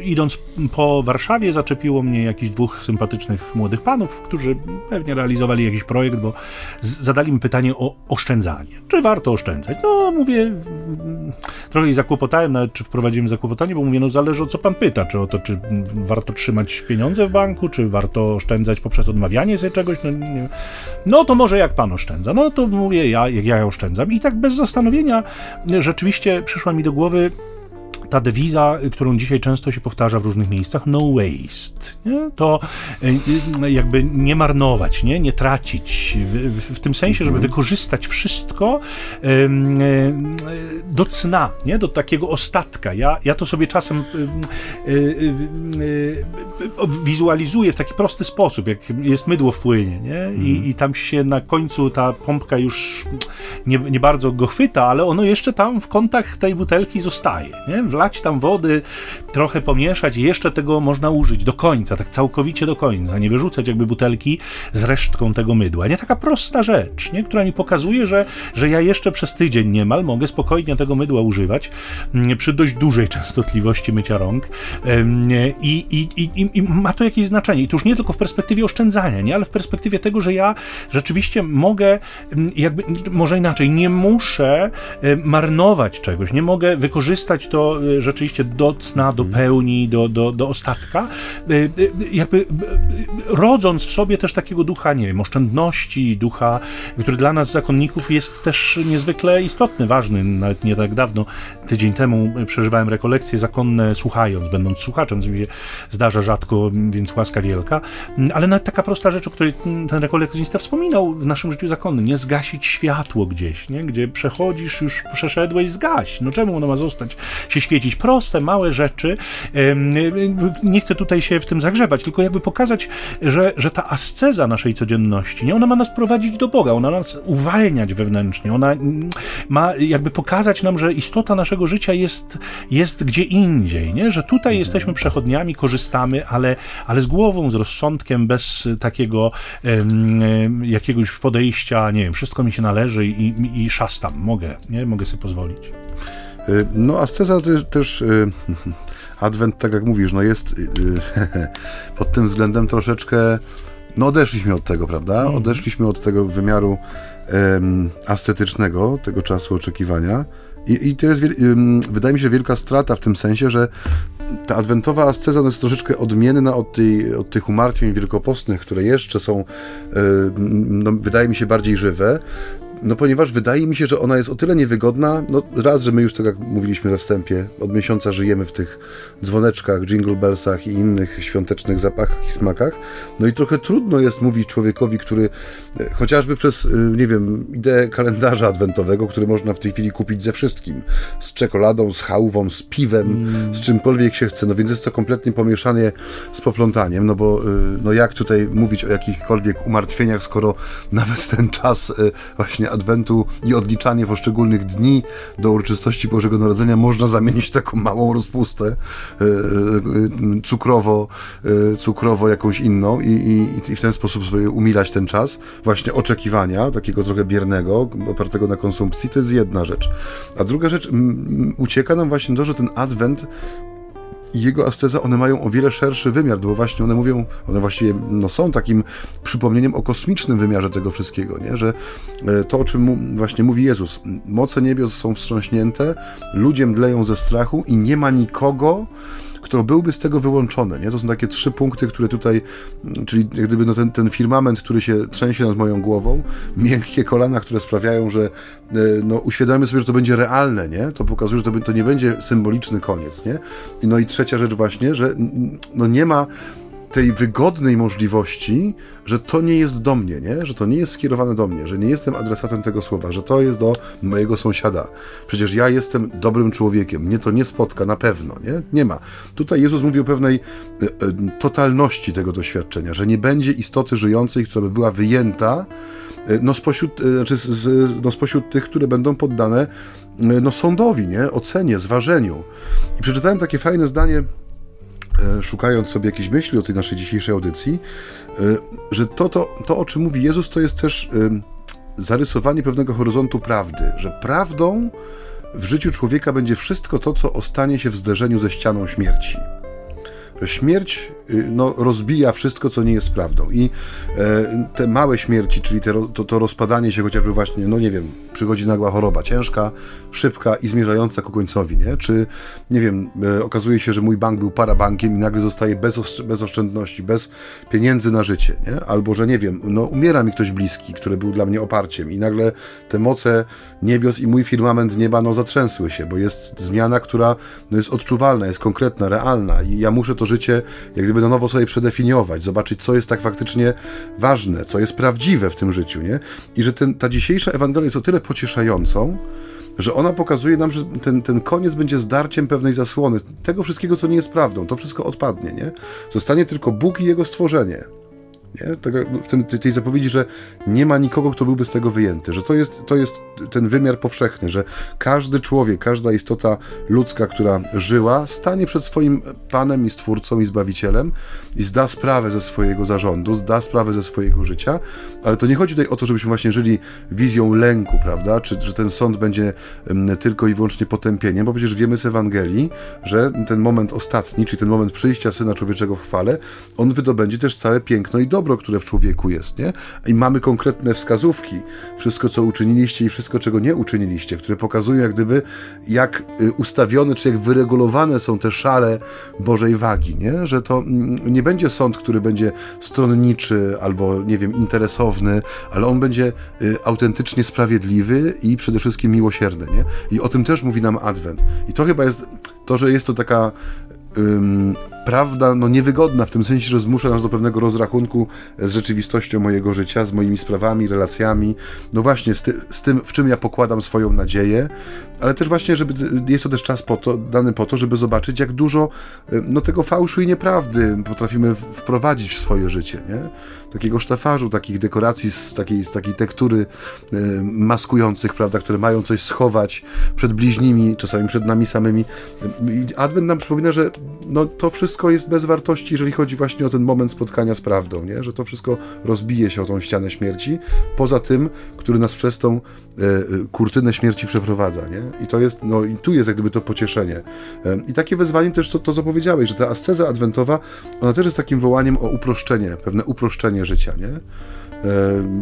idąc po Warszawie zaczepiło mnie jakichś dwóch sympatycznych młodych panów, którzy pewnie realizowali jakiś projekt, bo zadali mi pytanie o oszczędzanie. Czy warto oszczędzać? No, mówię, trochę ich zakłopotałem, nawet czy wprowadziłem zakłopotanie, bo mówię, no zależy o co pan pyta, czy o to, czy warto trzymać pieniądze w banku, czy warto oszczędzać poprzez odmawianie sobie czegoś, no, no to może jak pan oszczędza oszczędza. No to mówię, ja, ja oszczędzam. I tak bez zastanowienia rzeczywiście przyszła mi do głowy ta dewiza, którą dzisiaj często się powtarza w różnych miejscach, no waste, nie? to e, jakby nie marnować, nie, nie tracić, w, w tym sensie, żeby mhm. wykorzystać wszystko do cna, nie? do takiego ostatka. Ja, ja to sobie czasem wizualizuję w taki prosty sposób, jak jest mydło w płynie nie? I, mhm. i tam się na końcu ta pompka już nie, nie bardzo go chwyta, ale ono jeszcze tam w kątach tej butelki zostaje. Nie? Wlać tam wody, trochę pomieszać i jeszcze tego można użyć do końca, tak całkowicie do końca, nie wyrzucać jakby butelki z resztką tego mydła. Nie taka prosta rzecz, nie? która mi pokazuje, że, że ja jeszcze przez tydzień niemal mogę spokojnie tego mydła używać mm, przy dość dużej częstotliwości mycia rąk i, i, i, i ma to jakieś znaczenie. I to już nie tylko w perspektywie oszczędzania, nie? ale w perspektywie tego, że ja rzeczywiście mogę, mm, jakby, może inaczej, nie muszę marnować czegoś, nie mogę wykorzystać to rzeczywiście do cna, do pełni, do, do, do ostatka, y, y, jakby rodząc w sobie też takiego ducha, nie wiem, oszczędności, ducha, który dla nas zakonników jest też niezwykle istotny, ważny. Nawet nie tak dawno, tydzień temu przeżywałem rekolekcje zakonne słuchając, będąc słuchaczem, co mi się zdarza rzadko, więc łaska wielka, ale nawet taka prosta rzecz, o której ten rekolekcjonista wspominał w naszym życiu zakonnym, nie zgasić światło gdzieś, nie? gdzie przechodzisz, już przeszedłeś, zgaś. No czemu ono ma zostać się świecić? Proste, małe rzeczy. Nie chcę tutaj się w tym zagrzebać, tylko jakby pokazać, że, że ta asceza naszej codzienności, nie? ona ma nas prowadzić do Boga, ona nas uwalniać wewnętrznie, ona ma jakby pokazać nam, że istota naszego życia jest, jest gdzie indziej, nie? że tutaj jesteśmy przechodniami, korzystamy, ale, ale z głową, z rozsądkiem, bez takiego jakiegoś podejścia, nie wiem, wszystko mi się należy i, i, i szastam, mogę, nie? mogę sobie pozwolić. Y, no, asceza też, też y, Adwent, tak jak mówisz, no jest y, pod tym względem troszeczkę, no odeszliśmy od tego, prawda? Mhm. Odeszliśmy od tego wymiaru ascetycznego, tego czasu oczekiwania. I, I, to jest, wydaje mi się, wielka strata w tym sensie, że ta adwentowa asceza no jest troszeczkę odmienna od, tej, od tych umartwień wielkopostnych, które jeszcze są, no, wydaje mi się, bardziej żywe no ponieważ wydaje mi się, że ona jest o tyle niewygodna, no raz, że my już tak jak mówiliśmy we wstępie, od miesiąca żyjemy w tych dzwoneczkach, jingle bellsach i innych świątecznych zapachach i smakach, no i trochę trudno jest mówić człowiekowi, który e, chociażby przez, e, nie wiem, ideę kalendarza adwentowego, który można w tej chwili kupić ze wszystkim, z czekoladą, z chałwą, z piwem, mm. z czymkolwiek się chce, no więc jest to kompletnie pomieszanie z poplątaniem, no bo e, no jak tutaj mówić o jakichkolwiek umartwieniach, skoro nawet ten czas właśnie Adwentu i odliczanie poszczególnych dni do uroczystości Bożego Narodzenia można zamienić w taką małą rozpustę e, e, cukrowo, e, cukrowo jakąś inną i, i, i w ten sposób sobie umilać ten czas właśnie oczekiwania, takiego trochę biernego, opartego na konsumpcji, to jest jedna rzecz. A druga rzecz, ucieka nam właśnie to, że ten Adwent i jego asceza, one mają o wiele szerszy wymiar, bo właśnie one mówią, one właściwie no, są takim przypomnieniem o kosmicznym wymiarze tego wszystkiego, nie? że e, to, o czym mu, właśnie mówi Jezus, moce niebios są wstrząśnięte, ludzie mdleją ze strachu i nie ma nikogo, kto byłby z tego wyłączony. Nie? To są takie trzy punkty, które tutaj, czyli jak gdyby no ten, ten firmament, który się trzęsie nad moją głową, miękkie kolana, które sprawiają, że e, no, uświadamiamy sobie, że to będzie realne, nie? to pokazuje, że to, to nie będzie symboliczny koniec. Nie? No i trzecia rzecz właśnie, że no, nie ma tej wygodnej możliwości, że to nie jest do mnie, nie? że to nie jest skierowane do mnie, że nie jestem adresatem tego słowa, że to jest do mojego sąsiada. Przecież ja jestem dobrym człowiekiem, mnie to nie spotka na pewno, nie? Nie ma. Tutaj Jezus mówi o pewnej e, e, totalności tego doświadczenia, że nie będzie istoty żyjącej, która by była wyjęta e, no spośród, znaczy z, z, no spośród tych, które będą poddane no sądowi, nie? ocenie, zważeniu. I przeczytałem takie fajne zdanie szukając sobie jakieś myśli o tej naszej dzisiejszej audycji, e, że to, to, to o czym mówi Jezus, to jest też e, zarysowanie pewnego horyzontu prawdy, że prawdą w życiu człowieka będzie wszystko to, co ostanie się w zderzeniu ze ścianą śmierci śmierć y, no, rozbija wszystko, co nie jest prawdą. I e, te małe śmierci, czyli te, to, to rozpadanie się chociażby właśnie, no nie wiem, przychodzi nagła choroba, ciężka, szybka i zmierzająca ku końcowi, nie? Czy, nie wiem, e, okazuje się, że mój bank był parabankiem i nagle zostaje bez, bez oszczędności, bez pieniędzy na życie, nie? Albo, że nie wiem, no umiera mi ktoś bliski, który był dla mnie oparciem i nagle te moce niebios i mój firmament nieba, no zatrzęsły się, bo jest zmiana, która no, jest odczuwalna, jest konkretna, realna i ja muszę to życie jak gdyby na nowo sobie przedefiniować, zobaczyć, co jest tak faktycznie ważne, co jest prawdziwe w tym życiu, nie? I że ten, ta dzisiejsza Ewangelia jest o tyle pocieszającą, że ona pokazuje nam, że ten, ten koniec będzie zdarciem pewnej zasłony, tego wszystkiego, co nie jest prawdą, to wszystko odpadnie, nie? Zostanie tylko Bóg i Jego stworzenie. Nie? Tego, w tym, tej zapowiedzi, że nie ma nikogo, kto byłby z tego wyjęty, że to jest, to jest ten wymiar powszechny, że każdy człowiek, każda istota ludzka, która żyła, stanie przed swoim Panem i Stwórcą i Zbawicielem i zda sprawę ze swojego zarządu, zda sprawę ze swojego życia, ale to nie chodzi tutaj o to, żebyśmy właśnie żyli wizją lęku, prawda, czy że ten sąd będzie tylko i wyłącznie potępieniem, bo przecież wiemy z Ewangelii, że ten moment ostatni, czyli ten moment przyjścia Syna Człowieczego w chwale, on wydobędzie też całe piękno i dobro dobro, które w człowieku jest, nie? I mamy konkretne wskazówki, wszystko co uczyniliście i wszystko czego nie uczyniliście, które pokazują jak gdyby jak y, ustawione, czy jak wyregulowane są te szale Bożej wagi, nie? Że to mm, nie będzie sąd, który będzie stronniczy albo, nie wiem, interesowny, ale on będzie y, autentycznie sprawiedliwy i przede wszystkim miłosierny, nie? I o tym też mówi nam Adwent. I to chyba jest to, że jest to taka prawda no, niewygodna, w tym sensie, że zmusza nas do pewnego rozrachunku z rzeczywistością mojego życia, z moimi sprawami, relacjami, no właśnie z, ty, z tym, w czym ja pokładam swoją nadzieję, ale też właśnie, żeby jest to też czas po to, dany po to, żeby zobaczyć, jak dużo no, tego fałszu i nieprawdy potrafimy wprowadzić w swoje życie, nie? Takiego sztafarzu, takich dekoracji z takiej, z takiej tektury y, maskujących, prawda, które mają coś schować przed bliźnimi, czasami przed nami samymi. Advent nam przypomina, że no, to wszystko jest bez wartości, jeżeli chodzi właśnie o ten moment spotkania z prawdą, nie? że to wszystko rozbije się o tą ścianę śmierci, poza tym, który nas przez tą e, e kurtynę śmierci przeprowadza. Nie? I to jest, no i tu jest jak gdyby to pocieszenie. E, I takie wezwanie też to, to, co powiedziałeś, że ta asceza adwentowa, ona też jest takim wołaniem o uproszczenie, pewne uproszczenie życia, nie?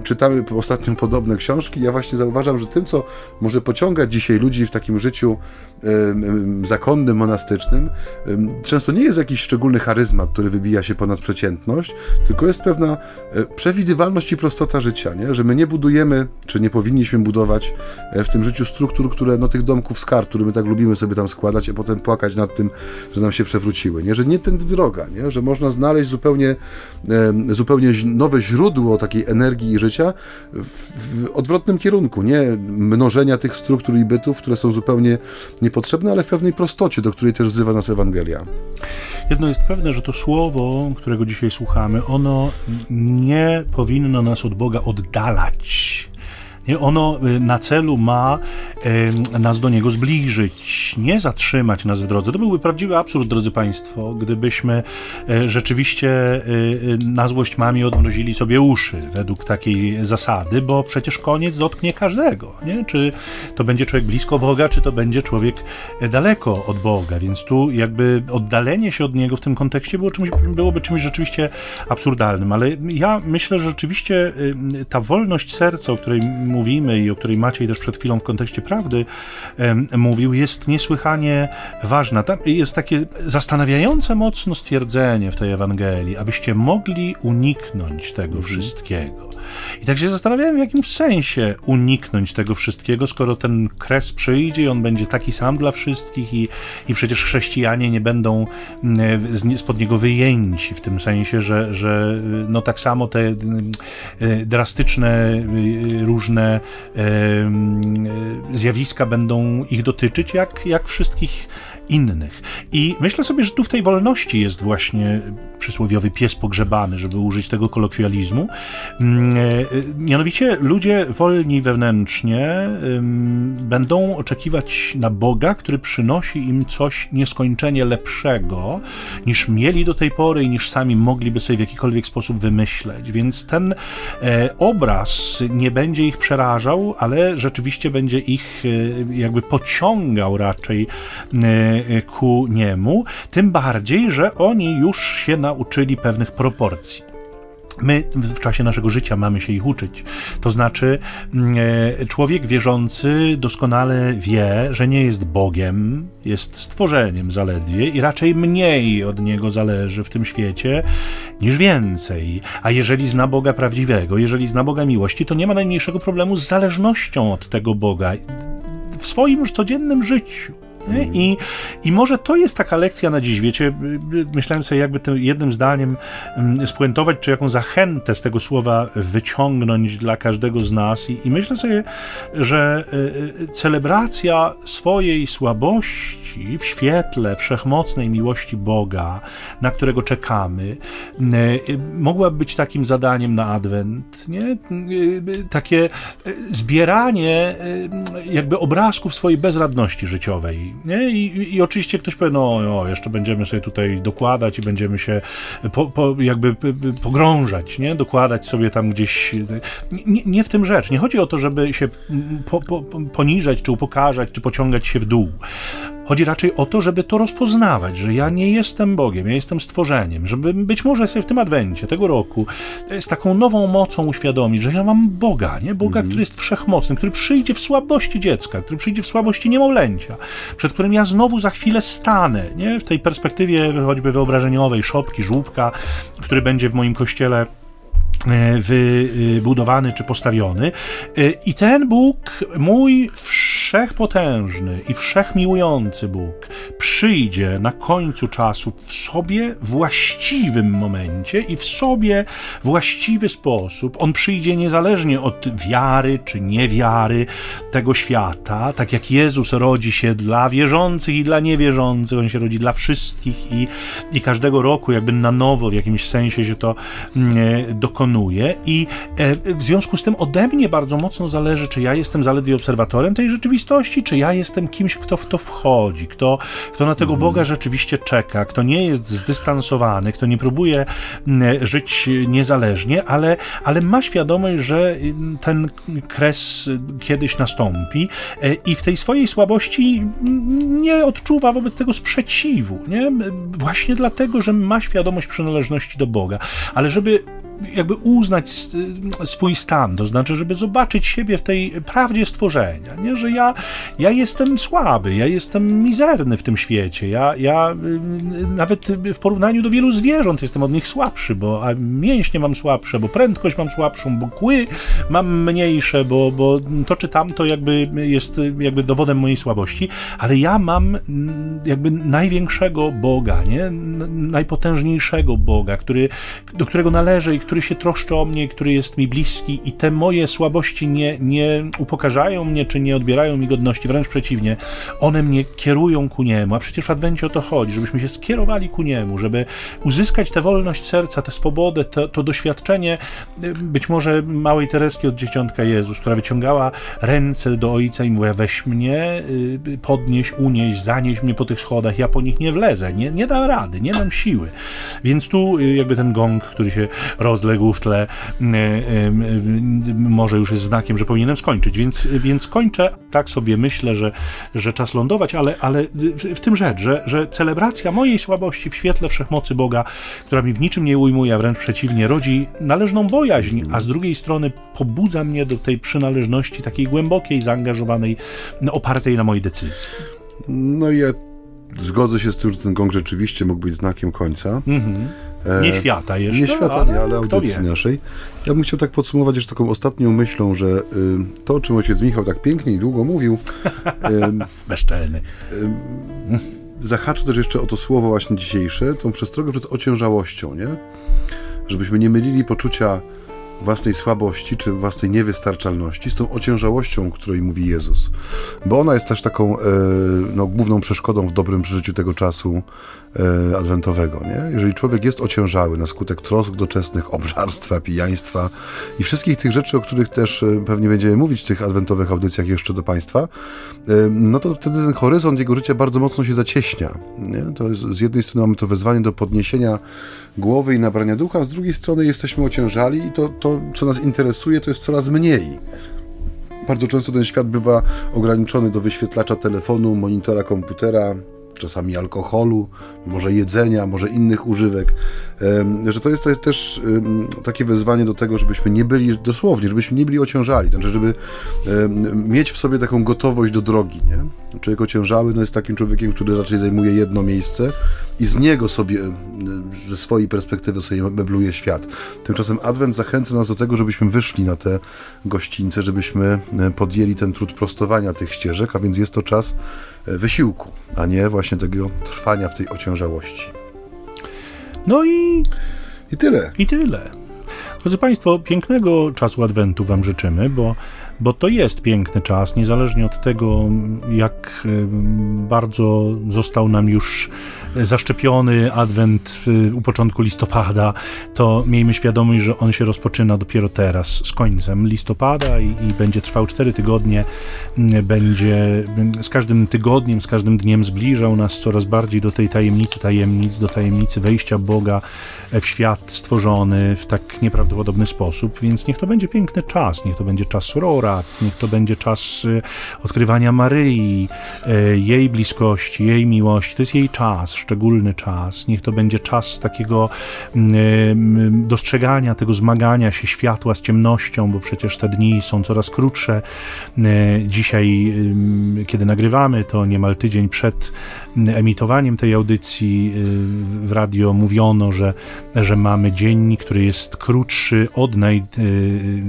Czytamy ostatnio podobne książki. Ja właśnie zauważam, że tym, co może pociągać dzisiaj ludzi w takim życiu zakonnym, monastycznym, często nie jest jakiś jakiś szczególny charyzmat, który wybija się ponad przeciętność, tylko jest pewna e, przewidywalność i prostota życia, nie? że my nie budujemy, czy nie powinniśmy budować e, w tym życiu struktur, które, no tych domków z kart, które my tak lubimy sobie tam składać, a potem płakać nad tym, że nam się przewróciły, nie? że nie tędy droga, nie? że można znaleźć zupełnie, zupełnie nowe źródło takiej energii i życia w, w odwrotnym kierunku, nie mnożenia tych struktur i bytów, które są zupełnie niepotrzebne, ale w pewnej prostocie, do której też wzywa nas Ewangelia. Jedno jest pewne, że to słowo, którego dzisiaj słuchamy, ono nie powinno nas od Boga oddalać. Ono y, na celu ma nas do niego zbliżyć, nie zatrzymać nas w drodze. To byłby prawdziwy absurd, drodzy Państwo, gdybyśmy e, rzeczywiście e, e, na złość mamie odmrozili sobie uszy według takiej zasady, bo przecież koniec dotknie każdego. Nie? Czy to będzie człowiek blisko Boga, czy to będzie człowiek daleko od Boga. Więc tu jakby oddalenie się od niego w tym kontekście było czymś, byłoby czymś rzeczywiście absurdalnym. Ale ja myślę, że rzeczywiście ta wolność serca, o której mówimy i o której Maciej też przed chwilą w kontekście prawdy mówił, jest niesłychanie ważna. Tam jest takie zastanawiające mocno stwierdzenie w tej Ewangelii, abyście mogli uniknąć tego mhm. wszystkiego. I tak się zastanawiałem, w jakim sensie uniknąć tego wszystkiego, skoro ten kres przyjdzie i on będzie taki sam dla wszystkich i, i przecież chrześcijanie nie będą mm, spod niego wyjęci, w tym sensie, że, że no tak samo te y, drastyczne, y, różne zjawiska będą ich dotyczyć, jak, jak wszystkich innych. I myślę sobie, że tu w tej wolności jest właśnie przysłowiowy pies pogrzebany, żeby użyć tego kolokwializmu. Mm, e, mianowicie ludzie wolni wewnętrznie będą oczekiwać na Boga, który przynosi im coś nieskończenie lepszego niż mieli do tej pory i niż sami mogliby sobie w jakikolwiek sposób wymyśleć. Więc ten e, obraz nie będzie ich przerażał, ale rzeczywiście będzie ich e, jakby pociągał raczej ku niemu, tym bardziej, że oni już się nauczyli pewnych proporcji. My w czasie naszego życia mamy się ich uczyć. To znaczy, mm, e, człowiek wierzący doskonale wie, że nie jest Bogiem, jest stworzeniem zaledwie i raczej mniej od niego zależy w tym świecie niż więcej. A jeżeli zna Boga prawdziwego, jeżeli zna Boga miłości, to nie ma najmniejszego problemu z zależnością od tego Boga w swoim codziennym życiu. I, I może to jest taka lekcja na dziś, wiecie, myślałem sobie jakby tym jednym zdaniem mm, spuentować, czy jaką zachętę z tego słowa wyciągnąć dla każdego z nas. I, i myślę sobie, że y, y, celebracja swojej słabości w świetle wszechmocnej miłości Boga, na którego czekamy, y, mogłaby być takim zadaniem na Adwent, nie? Takie zbieranie jakby obrazków swojej bezradności życiowej, nie? I, I, oczywiście ktoś powie, no, jeszcze będziemy sobie tutaj dokładać i będziemy się po, po, jakby pogrążać, nie? Dokładać sobie tam gdzieś. Nie, nie, w tym rzecz. Nie chodzi o to, żeby się po, poniżać, czy upokarzać, czy pociągać się w dół. Chodzi raczej o to, żeby to rozpoznawać, że ja nie jestem Bogiem, ja jestem stworzeniem, żeby być może sobie w tym adwencie tego roku z taką nową mocą uświadomić, że ja mam Boga, nie? Boga, mm. który jest wszechmocny, który przyjdzie w słabości dziecka, który przyjdzie w słabości niemowlęcia, przed którym ja znowu za chwilę stanę, nie? W tej perspektywie choćby wyobrażeniowej, szopki, żłóbka, który będzie w moim kościele e, wybudowany czy postawiony. E, I ten Bóg, mój wszechpotężny i wszechmiłujący Bóg przyjdzie na końcu czasu w sobie właściwym momencie i w sobie właściwy sposób. On przyjdzie niezależnie od wiary czy niewiary tego świata, tak jak Jezus rodzi się dla wierzących i dla niewierzących, on się rodzi dla wszystkich i, i każdego roku jakby na nowo w jakimś sensie się to mm, e, dokonuje i e, w związku z tym ode mnie bardzo mocno zależy, czy ja jestem zaledwie obserwatorem tej rzeczywistości, rzeczywistości, czy ja jestem kimś, kto w to wchodzi, kto, kto na tego Boga rzeczywiście czeka, kto nie jest zdystansowany, kto nie próbuje żyć niezależnie, ale, ale ma świadomość, że ten kres kiedyś nastąpi e, i w tej swojej słabości nie odczuwa wobec tego sprzeciwu, nie? Właśnie dlatego, że ma świadomość przynależności do Boga. Ale żeby jakby uznać swój stan, to znaczy, żeby zobaczyć siebie w tej prawdzie stworzenia, nie? że ja, ja jestem słaby, ja jestem mizerny w tym świecie, ja, ja nawet w porównaniu do wielu zwierząt jestem od nich słabszy, bo mięśnie mam słabsze, bo prędkość mam słabszą, bo kły mam mniejsze, bo, bo to czy tamto jakby jest jakby dowodem mojej słabości, ale ja mam jakby największego Boga, nie? najpotężniejszego Boga, który, do którego należę i który się troszczy o mnie, który jest mi bliski i te moje słabości nie, nie upokarzają mnie, czy nie odbierają mi godności, wręcz przeciwnie, one mnie kierują ku Niemu, a przecież w Adwencie o to chodzi, żebyśmy się skierowali ku Niemu, żeby uzyskać tę wolność serca, tę swobodę, to, to doświadczenie być może małej Tereski od Dzieciątka Jezus, która wyciągała ręce do Ojca i mówiła, weź mnie, y, podnieś, unieś, zanieś mnie po tych schodach, ja po nich nie wlezę, nie, nie dam rady, nie mam siły. Więc tu y, jakby ten gong, który się rozległ w tle, y, może już jest znakiem, że powinienem skończyć, więc, więc kończę, tak sobie myślę, że, że czas lądować, ale, ale w tym rzecz, że, że celebracja mojej słabości w świetle wszechmocy Boga, która mi w niczym nie ujmuje, a wręcz przeciwnie, rodzi należną bojaźń, a z drugiej strony pobudza mnie do tej przynależności takiej głębokiej, zaangażowanej, opartej na mojej decyzji. No i ja zgodzę się z tym, że ten gong rzeczywiście mógł być znakiem końca. Mhm. Nie świata jeszcze. Nie świata, ale, nie, ale audycji naszej. Ja bym chciał tak podsumować jeszcze taką ostatnią myślą, że y, to, o czym ojciec Michał tak pięknie i długo mówił. Y, Bezczelny. Y, zahaczę też jeszcze o to słowo właśnie dzisiejsze, tą przestrogę przed ociężałością, nie? Żebyśmy nie mylili poczucia własnej słabości czy własnej niewystarczalności z tą ociężałością, o której mówi Jezus. Bo ona jest też taką e, no, główną przeszkodą w dobrym przeżyciu tego czasu e, adwentowego. Nie? Jeżeli człowiek jest ociężały na skutek trosk doczesnych, obżarstwa, pijaństwa i wszystkich tych rzeczy, o których też e, pewnie będziemy mówić w tych adwentowych audycjach jeszcze do Państwa, no to wtedy ten horyzont jego życia bardzo mocno się zacieśnia. Nie? To jest, z jednej strony mamy to wezwanie do podniesienia głowy i nabrania ducha, a z drugiej strony jesteśmy ociężali i to, to co nas interesuje, to jest coraz mniej. Bardzo często ten świat bywa ograniczony do wyświetlacza telefonu, monitora komputera, czasami alkoholu, może jedzenia, może innych używek, że to jest, to jest też takie wezwanie do tego, żebyśmy nie byli, dosłownie, żebyśmy nie byli ociężali, znaczy, żeby mieć w sobie taką gotowość do drogi, nie? Człowiek ociężały no jest takim człowiekiem, który raczej zajmuje jedno miejsce i z niego sobie, ze swojej perspektywy sobie mebluje świat. Tymczasem Adwent zachęca nas do tego, żebyśmy wyszli na te gościńce, żebyśmy podjęli ten trud prostowania tych ścieżek, a więc jest to czas wysiłku, a nie właśnie tego trwania w tej ociężałości. No i... I tyle. I tyle. Drodzy Państwo, pięknego czasu Adwentu Wam życzymy, bo bo to jest piękny czas, niezależnie od tego, jak bardzo został nam już zaszczepiony adwent u początku listopada, to miejmy świadomość, że on się rozpoczyna dopiero teraz, z końcem listopada i, i będzie trwał cztery tygodnie. Będzie z każdym tygodniem, z każdym dniem zbliżał nas coraz bardziej do tej tajemnicy tajemnic, do tajemnicy wejścia Boga w świat stworzony w tak nieprawdopodobny sposób, więc niech to będzie piękny czas, niech to będzie czas rora, niech to będzie czas y, odkrywania Maryi, y, jej bliskości, jej miłości, to jest jej czas, szczególny czas, niech to będzie czas takiego mm, y, dostrzegania tego zmagania się światła z ciemnością, bo przecież te dni są coraz krótsze. Dzisiaj, kiedy nagrywamy, to niemal tydzień przed emitowaniem tej audycji w radio mówiono, że, że mamy dzień, który jest krótszy od naj,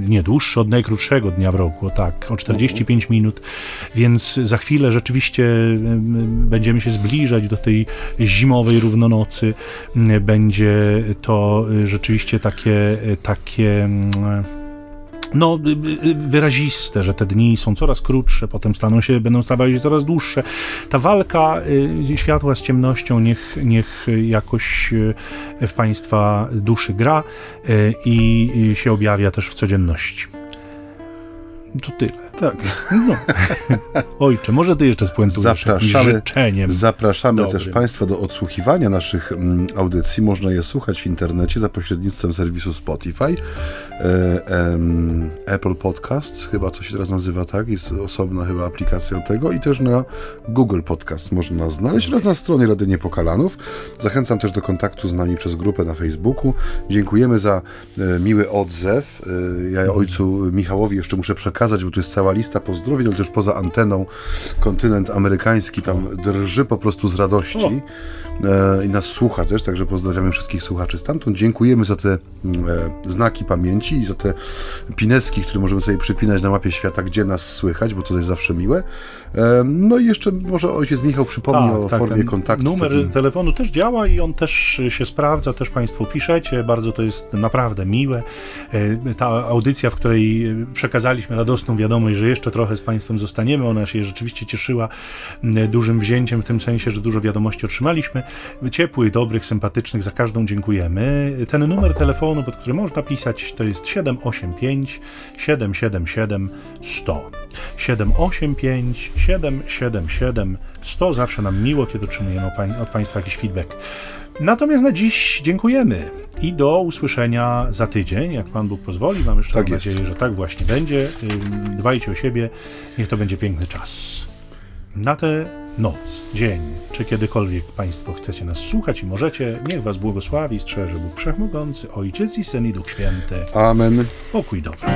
nie dłuższy od najkrótszego dnia w roku, tak, o 45 minut, więc za chwilę rzeczywiście będziemy się zbliżać do tej zimowej równonocy. Będzie to rzeczywiście takie, takie no, y, y, wyraziste, że te dni są coraz krótsze, potem staną się, będą stawały się coraz dłuższe. Ta walka y, światła z ciemnością niech, niech jakoś w Państwa duszy gra i się objawia też w codzienności. To tyle. Tak. No. Ojcze, może ty jeszcze spuentujesz Zapraszamy, życzeniem. zapraszamy dobrym. też Państwa do odsłuchiwania naszych mm, audycji. Można je słuchać w internecie za pośrednictwem serwisu Spotify, e, em, Apple Podcast, chyba to się teraz nazywa tak, jest osobna chyba aplikacja tego i też na Google Podcast można znaleźć oraz na stronie Rady Niepokalanów. Zachęcam też do kontaktu z nami przez grupę na Facebooku. Dziękujemy za e, miły odzew. E, ja ojcu Michałowi jeszcze muszę przekazać, bo tu jest cała lista pozdrowień, ale też poza anteną kontynent amerykański tam drży po prostu z radości e, i nas słucha też, także pozdrawiamy wszystkich słuchaczy stamtąd. Dziękujemy za te e, znaki pamięci i za te pineski, które możemy sobie przypinać na mapie świata, gdzie nas słychać, bo to jest zawsze miłe. E, no i jeszcze może ojciec Michał przypomni o formie Tak, ten kontaktu. Numer takim- telefonu też działa i on też się sprawdza, też Państwo piszecie, bardzo to jest naprawdę miłe. E, Ta audycja, w której przekazaliśmy radosną wiadomość, że jeszcze trochę z Państwem zostaniemy, ona się rzeczywiście cieszyła m, dużym wzięciem, w tym sensie, że dużo wiadomości otrzymaliśmy. Ciepłych, dobrych, sympatycznych, za każdą dziękujemy. Ten numer telefonu, pod który można pisać, to jest 785 777 100. 785 777 100. Zawsze nam miło, kiedy otrzymujemy od Państwa jakiś feedback. Natomiast na dziś dziękujemy i do usłyszenia za tydzień, jak Pan Bóg pozwoli. Mam jeszcze Tak mam nadzieję, że tak właśnie będzie. Dbajcie o siebie, niech to będzie piękny czas. Na tę noc, dzień, czy kiedykolwiek Państwo chcecie nas słuchać i możecie, niech Was błogosławi, strzeże Bóg Wszechmogący, Ojciec i Syn i Duch Święty. Amen. Pokój dobry.